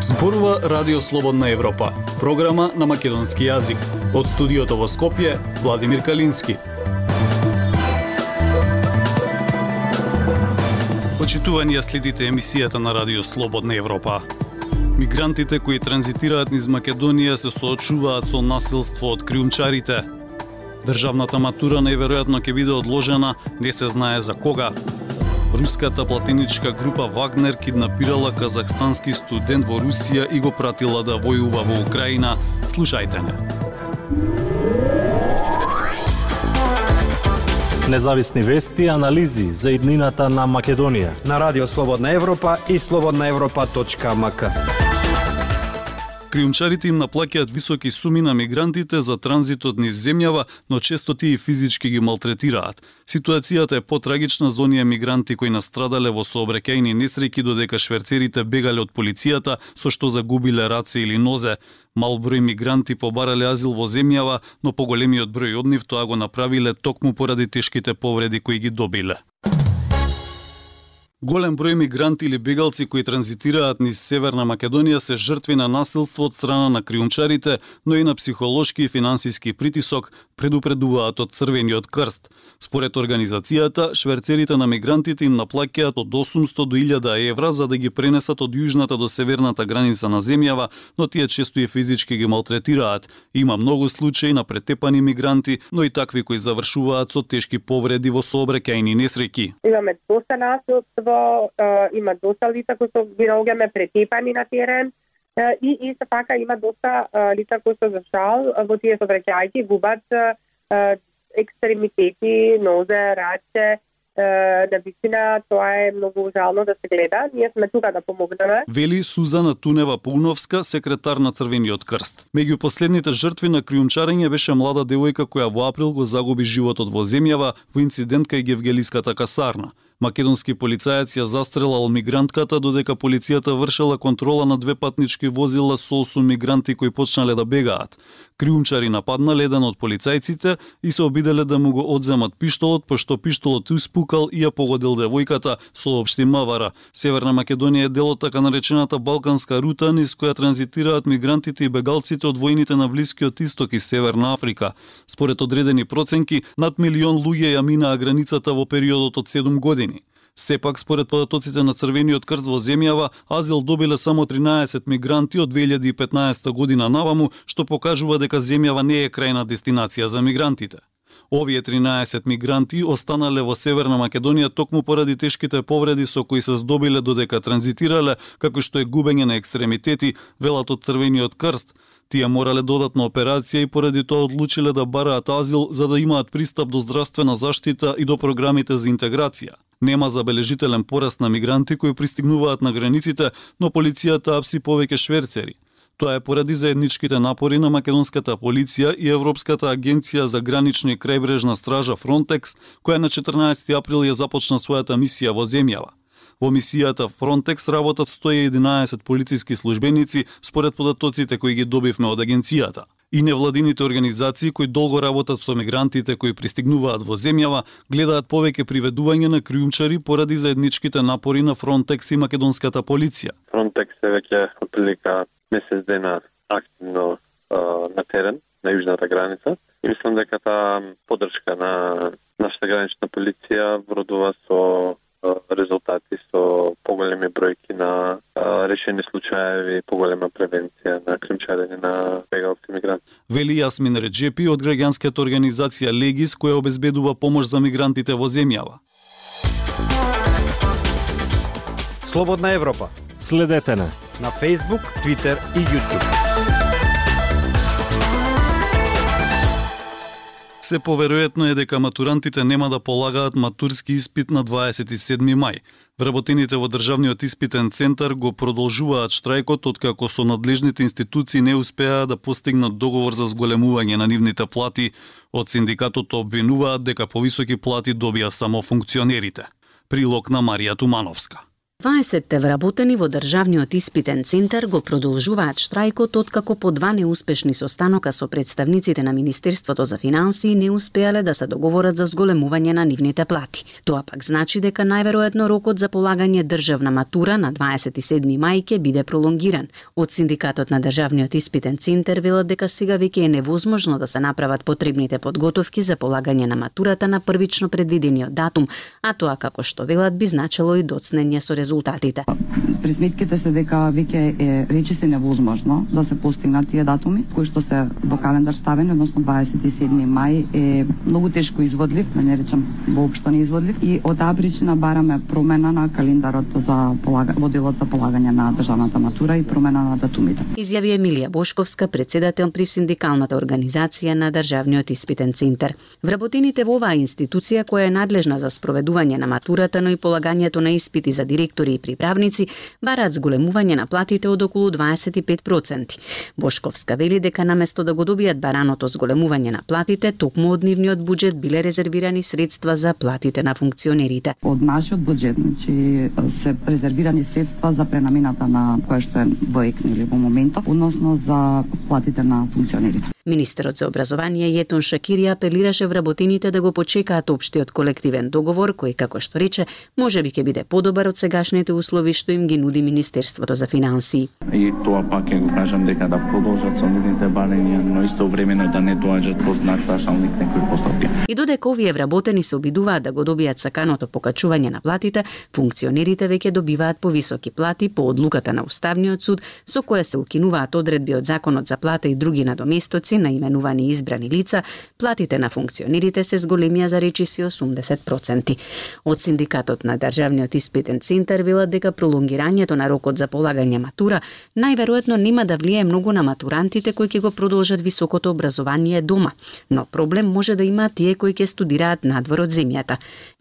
Зборува Радио Слободна Европа, програма на македонски јазик. Од студиото во Скопје, Владимир Калински. Почитувања следите емисијата на Радио Слободна Европа. Мигрантите кои транзитираат низ Македонија се соочуваат со насилство од криумчарите. Државната матура најверојатно ќе биде одложена, не се знае за кога. Руската платиничка група Вагнер киднапирала казахстански студент во Русија и го пратила да војува во Украина. Слушајте не. Независни вести анализи за иднината на Македонија. На Радио Слободна Европа и слободнаевропа.мк. Криумчарите им наплаќаат високи суми на мигрантите за транзитот низ земјава, но често тие физички ги малтретираат. Ситуацијата е потрагична за оние мигранти кои настрадале во сообраќајни несреќи додека шверцерите бегале од полицијата со што загубиле раце или нозе. Мал број мигранти побарале азил во земјава, но поголемиот број од нив тоа го направиле токму поради тешките повреди кои ги добиле. Голем број мигранти или бегалци кои транзитираат низ Северна Македонија се жртви на насилство од страна на криумчарите, но и на психолошки и финансиски притисок, предупредуваат од Црвениот крст. Според организацијата, шверцерите на мигрантите им наплакеат од 800 до 1000 евра за да ги пренесат од јужната до северната граница на земјава, но тие често и физички ги малтретираат. Има многу случаи на претепани мигранти, но и такви кои завршуваат со тешки повреди во сообраќајни несреќи. Имаме доста насилство uh, има доста лица кои се ги наоѓаме претепани на терен и исто така има доста uh, лица кои се за шал во тие сообраќајки губат екстремитети, нозе, раче, на вистина тоа е многу жално да се гледа. Ние сме тука да помогнеме. Вели Сузана Тунева Пуновска, секретар на Црвениот крст. Меѓу последните жртви на криумчарење беше млада девојка која во април го загуби животот во земјава во инцидент кај Гевгелиската касарна. Македонски полицаец ја застрелал мигрантката додека полицијата вршела контрола на две патнички возила со 8 мигранти кои почнале да бегаат. Криумчари нападнале еден од полицајците и се обиделе да му го одземат пиштолот, па пошто пиштолот испукал и ја погодил девојката, соопшти Мавара. Северна Македонија е дел од така наречената Балканска рута низ која транзитираат мигрантите и бегалците од војните на Блискиот Исток и Северна Африка. Според одредени проценки, над милион луѓе ја минаа границата во периодот од 7 години. Сепак, според податоците на Црвениот крст во земјава, азил добиле само 13 мигранти од 2015 година наваму, што покажува дека земјава не е крајна дестинација за мигрантите. Овие 13 мигранти останале во Северна Македонија токму поради тешките повреди со кои се здобиле додека транзитирале, како што е губење на екстремитети, велат од Црвениот крст. Тие морале додатна операција и поради тоа одлучиле да бараат азил за да имаат пристап до здравствена заштита и до програмите за интеграција. Нема забележителен пораст на мигранти кои пристигнуваат на границите, но полицијата апси повеќе шверцери. Тоа е поради заедничките напори на македонската полиција и Европската агенција за гранична и крајбрежна стража Frontex, која на 14 април ја започна својата мисија во земјава. Во мисијата Frontex работат 111 полициски службеници според податоците кои ги добивме од агенцијата и невладините организации кои долго работат со мигрантите кои пристигнуваат во земјава, гледаат повеќе приведување на криумчари поради заедничките напори на Frontex и македонската полиција. Frontex е веќе отприлика месец дена активно на терен на јужната граница и мислам дека таа поддршка на нашата гранична полиција вродува со резултати со поголеми бројки на решени случаеви, поголема превенција на кримчарење на бегалци мигранти. Вели Јасмин Реджепи од граѓанската организација Легис која обезбедува помош за мигрантите во земјава. Слободна Европа. Следете на на Facebook, Twitter и YouTube. Се поверојатно е дека матурантите нема да полагаат матурски испит на 27 мај. Вработените во Државниот испитен центар го продолжуваат штрајкот откако со надлежните институции не успеа да постигнат договор за зголемување на нивните плати. Од синдикатот обвинуваат дека повисоки плати добија само функционерите. Прилог на Марија Тумановска. 20 вработени во Државниот испитен центар го продолжуваат штрајкот откако по два неуспешни состанока со представниците на Министерството за финансии не успеале да се договорат за зголемување на нивните плати. Тоа пак значи дека најверојатно рокот за полагање државна матура на 27 мај ќе биде пролонгиран. Од синдикатот на Државниот испитен центар велат дека сега веќе е невозможно да се направат потребните подготовки за полагање на матурата на првично предвидениот датум, а тоа како што велат би значело и доцнење со резултатите. Присметките се дека веќе е речиси невозможно да се постигнат тие датуми кои што се во календар ставени, односно 27 мај е многу тешко изводлив, да не речам воопшто неизводлив и од таа причина бараме промена на календарот за полага, моделот за полагање на државната матура и промена на датумите. Изјави Емилија Бошковска, председател при синдикалната организација на Државниот испитен центар. Вработените во оваа институција која е надлежна за спроведување на матурата, но и полагањето на испити за директори и приправници, бараат зголемување на платите од околу 25%. Бошковска вели дека наместо да го добијат бараното зголемување на платите, токму од нивниот буџет биле резервирани средства за платите на функционерите. Од нашиот буџет, значи се резервирани средства за пренамената на која што е во ЕКН или во моментов, односно за платите на функционерите. Министерот за образование Јетон Шакири апелираше вработените да го почекаат општиот колективен договор кој како што рече може би ќе биде подобар од сегашните услови што им ги нуди Министерството за финансии. И тоа пак ќе го кажам дека да продолжат со нивните барања, но исто времено да не доаѓаат по знак прашалник некои постапки. И додека овие вработени се обидуваат да го добијат саканото покачување на платите, функционерите веќе добиваат повисоки плати по одлуката на Уставниот суд со која се укинуваат одредби од Законот за плата и други надоместоци на именувани избрани лица, платите на функционерите се зголемија за речиси 80%. Од синдикатот на Државниот испитен центар велат дека пролонгирањето на рокот за полагање матура најверојатно нема да влие многу на матурантите кои ќе го продолжат високото образование дома, но проблем може да има тие кои ќе студираат надвор од земјата.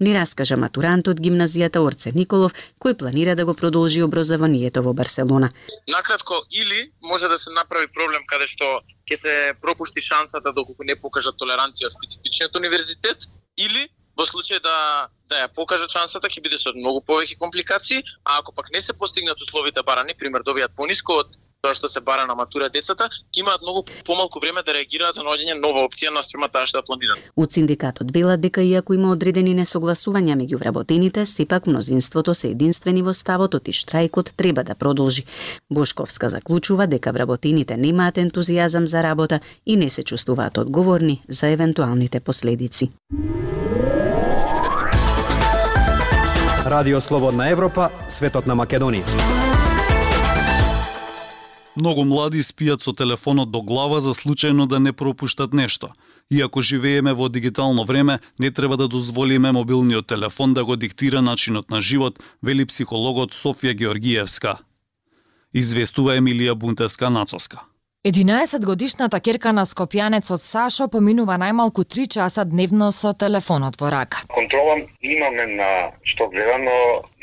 Ни раскажа матурант од гимназијата Орце Николов, кој планира да го продолжи образованието во Барселона. Накратко, или може да се направи проблем каде што ќе се пропушти шансата доколку не покажат толеранција од специфичниот универзитет, или во случај да да ја покажат шансата ќе биде со многу повеќе компликации, а ако пак не се постигнат условите барани, пример добијат пониско од тоа што се бара на матура децата, ќе имаат многу помалку време да реагираат за наоѓање нова опција на спрема таа што ја планираат. Од синдикатот велат дека иако има одредени несогласувања меѓу вработените, сепак мнозинството се единствени во ставот и штрајкот треба да продолжи. Бошковска заклучува дека вработените немаат ентузијазам за работа и не се чувствуваат одговорни за евентуалните последици. Радио Слободна Европа, светот на Македонија. Многу млади спијат со телефонот до глава за случајно да не пропуштат нешто. Иако живееме во дигитално време, не треба да дозволиме мобилниот телефон да го диктира начинот на живот, вели психологот Софија Георгиевска. Известува Емилија Бунтеска Нацоска. 11 годишната керка на скопјанецот Сашо поминува најмалку 3 часа дневно со телефонот во рака. Контролам имаме на што гледано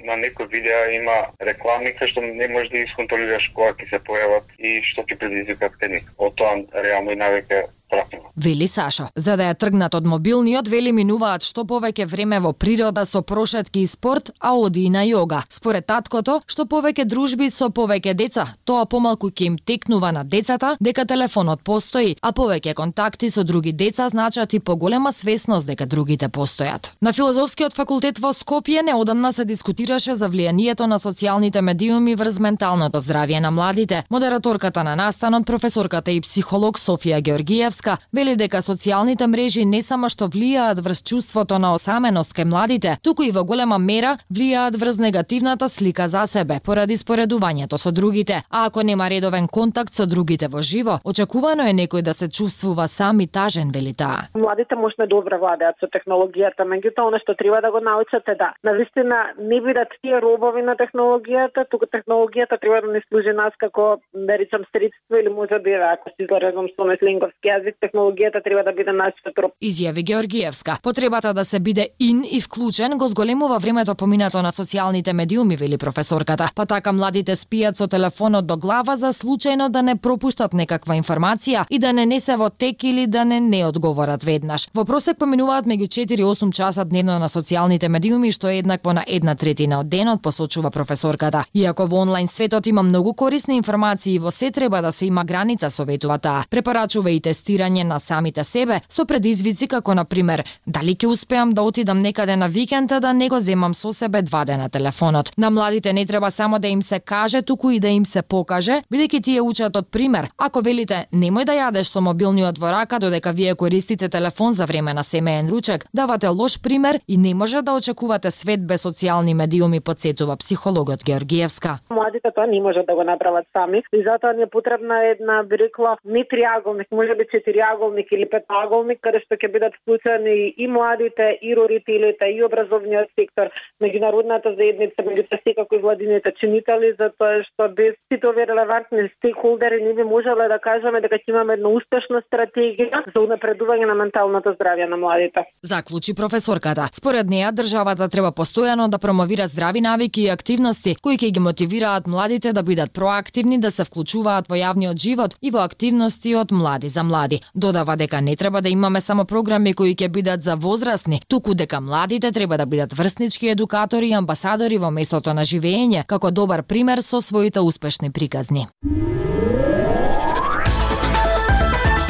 на некои видеа има реклами кај што не можеш да исконтролираш кога ќе се појават и што ќе предизвикат кај Од тоа реално и навеќе пратено. Вели Сашо. За да ја тргнат од мобилниот, вели минуваат што повеќе време во природа со прошетки и спорт, а оди и на јога. Според таткото, што повеќе дружби со повеќе деца, тоа помалку ќе им текнува на децата дека телефонот постои, а повеќе контакти со други деца значат и поголема свесност дека другите постојат. На филозофскиот факултет во Скопје неодамна се дискутираше за влијанието на социјалните медиуми врз менталното здравје на младите. Модераторката на настанот, професорката и психолог Софија Георгиевска Гревска вели дека социјалните мрежи не само што влијаат врз чувството на осаменост кај младите, туку и во голема мера влијаат врз негативната слика за себе поради споредувањето со другите. А ако нема редовен контакт со другите во живо, очекувано е некој да се чувствува сам и тажен, вели таа. Младите можна да добро владеат со технологијата, меѓутоа она што треба да го научат е да на вистина не бидат тие робови на технологијата, туку технологијата треба да не служи нас како да речам средство или може би ако си изразам со меслинговски јазик младите технологијата треба да биде нашиот троп. Изјави Георгиевска. Потребата да се биде ин и вклучен го зголемува времето поминато на социјалните медиуми, вели професорката. Па така младите спијат со телефонот до глава за случајно да не пропуштат некаква информација и да не не се во тек или да не не одговорат веднаш. Во просек поминуваат меѓу 4 и 8 часа дневно на социјалните медиуми, што е еднакво на една третина од денот, посочува професорката. Иако во онлайн светот има многу корисни информации, во се треба да се има граница, советува таа. Препорачува и разбирање на самите себе со предизвици како на пример дали ќе успеам да отидам некаде на викенд да не го земам со себе два дена телефонот. На младите не треба само да им се каже, туку и да им се покаже, бидејќи тие учат од пример. Ако велите немој да јадеш со мобилниот во рака додека вие користите телефон за време на семеен ручек, давате лош пример и не може да очекувате свет без социјални медиуми, подсетува психологот Георгиевска. Младите тоа не може да го направат сами и затоа ни е потребна една би рекла не триаголник, може би четириаголник или петаголник каде што ќе бидат вклучени и младите, и родителите, и образовниот сектор, меѓународната заедница, меѓу секако и владините чинители, затоа што без сите овие релевантни стейкхолдери не би можеле да кажеме дека ќе имаме една успешна стратегија за унапредување на менталното здравје на младите. Заклучи професорката. Според неа, државата треба постојано да промовира здрави навики и активности кои ќе ги мотивираат младите да бидат проактивни, да се вклучуваат во јавниот живот и во активности од млади за млади. Додава дека не треба да имаме само програми кои ќе бидат за возрастни, туку дека младите треба да бидат врснички едукатори и амбасадори во местото на живење, како добар пример со своите успешни приказни.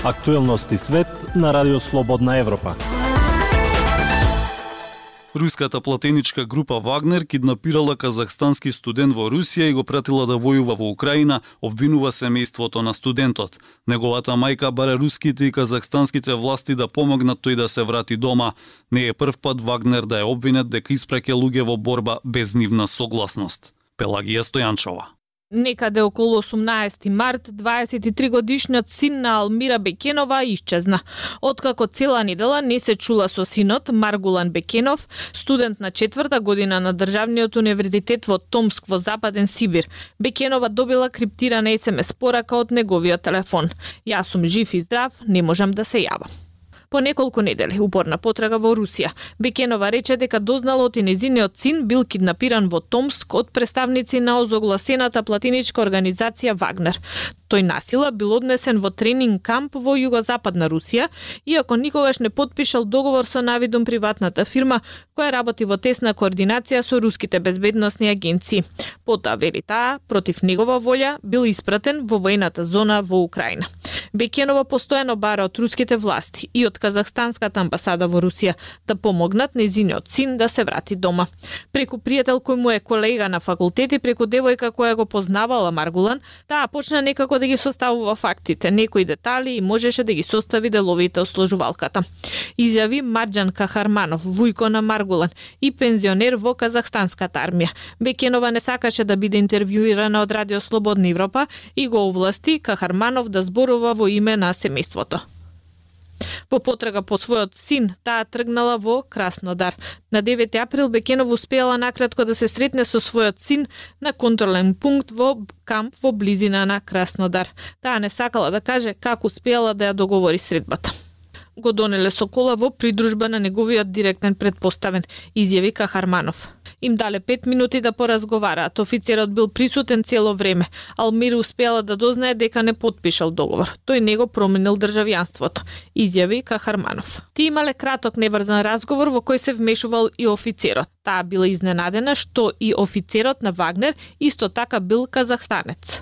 Актуелности свет на Радио Слободна Европа. Руската платеничка група Вагнер киднапирала казахстански студент во Русија и го пратила да војува во Украина, обвинува семејството на студентот. Неговата мајка баре руските и казахстанските власти да помогнат тој да се врати дома. Не е прв пат Вагнер да е обвинет дека испраќа луѓе во борба без нивна согласност. Пелагија Стојанчова. Некаде околу 18 март, 23 годишниот син на Алмира Бекенова исчезна. Откако цела недела не се чула со синот Маргулан Бекенов, студент на четврта година на Државниот универзитет во Томск во Западен Сибир, Бекенова добила криптирана СМС порака од неговиот телефон. Јас сум жив и здрав, не можам да се јавам. По неколку недели упорна потрага во Русија, Бекенова рече дека дознала од незиниот син бил киднапиран во Томск од представници на озогласената платиничка организација Вагнер. Тој насила бил однесен во тренинг камп во југозападна Русија, иако никогаш не подпишал договор со навидум приватната фирма која работи во тесна координација со руските безбедносни агенции. Потоа, вели таа, против негова волја бил испратен во воената зона во Украина. Бекенова постојано бара од руските власти и од казахстанската амбасада во Русија да помогнат незиниот син да се врати дома. Преку пријател кој му е колега на факултет и преку девојка која го познавала Маргулан, таа почна некако да ги составува фактите, некои детали и можеше да ги состави деловите од сложувалката. Изјави Марджан Кахарманов, вујко на Маргулан и пензионер во казахстанската армија. Бекенова не сакаше да биде интервјуирана од Радио Слободна Европа и го овласти Кахарманов да зборува во име на семејството. Во потрага по својот син, таа тргнала во Краснодар. На 9 април Бекенов успеала накратко да се сретне со својот син на контролен пункт во камп во близина на Краснодар. Таа не сакала да каже како успеала да ја договори средбата го донеле со кола во придружба на неговиот директен предпоставен, изјави Кахарманов. Им дале пет минути да поразговараат. Офицерот бил присутен цело време. Алмир успеала да дознае дека не подпишал договор. Тој не го променил државјанството, изјави Кахарманов. Ти имале краток неврзан разговор во кој се вмешувал и офицерот. Таа била изненадена што и офицерот на Вагнер исто така бил казахстанец.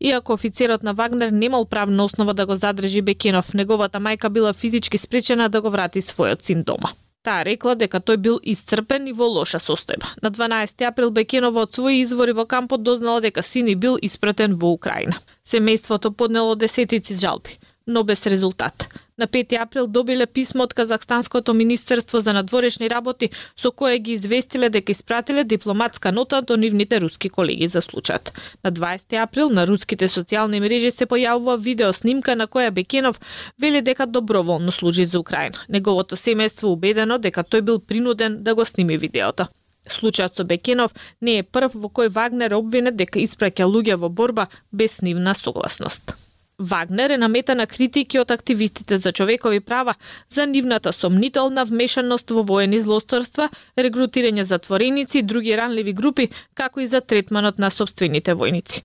Иако офицерот на Вагнер немал правна основа да го задржи Бекенов, неговата мајка била физички спречена да го врати својот син дома. Таа рекла дека тој бил исцрпен и во лоша состојба. На 12 април Бекенова од своји извори во кампот дознала дека сини бил испратен во Украина. Семејството поднело десетици жалби но без резултат. На 5 април добиле писмо од Казахстанското Министерство за надворешни работи со кое ги известиле дека испратиле дипломатска нота до нивните руски колеги за случајот. На 20 април на руските социјални мрежи се појавува видео снимка на која Бекенов вели дека доброволно служи за Украина. Неговото семејство убедено дека тој бил принуден да го сними видеото. Случајот со Бекенов не е прв во кој Вагнер обвинет дека испраќа луѓе во борба без нивна согласност. Вагнер е намета на критики од активистите за човекови права за нивната сомнителна вмешаност во воени злосторства, регрутирање затвореници и други ранливи групи, како и за третманот на собствените војници.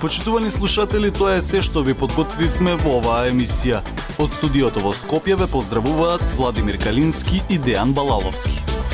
Почитувани слушатели, тоа е се што ви подготвивме во оваа емисија. Од студиото во Скопје ве поздравуваат Владимир Калински и Дејан Балаловски.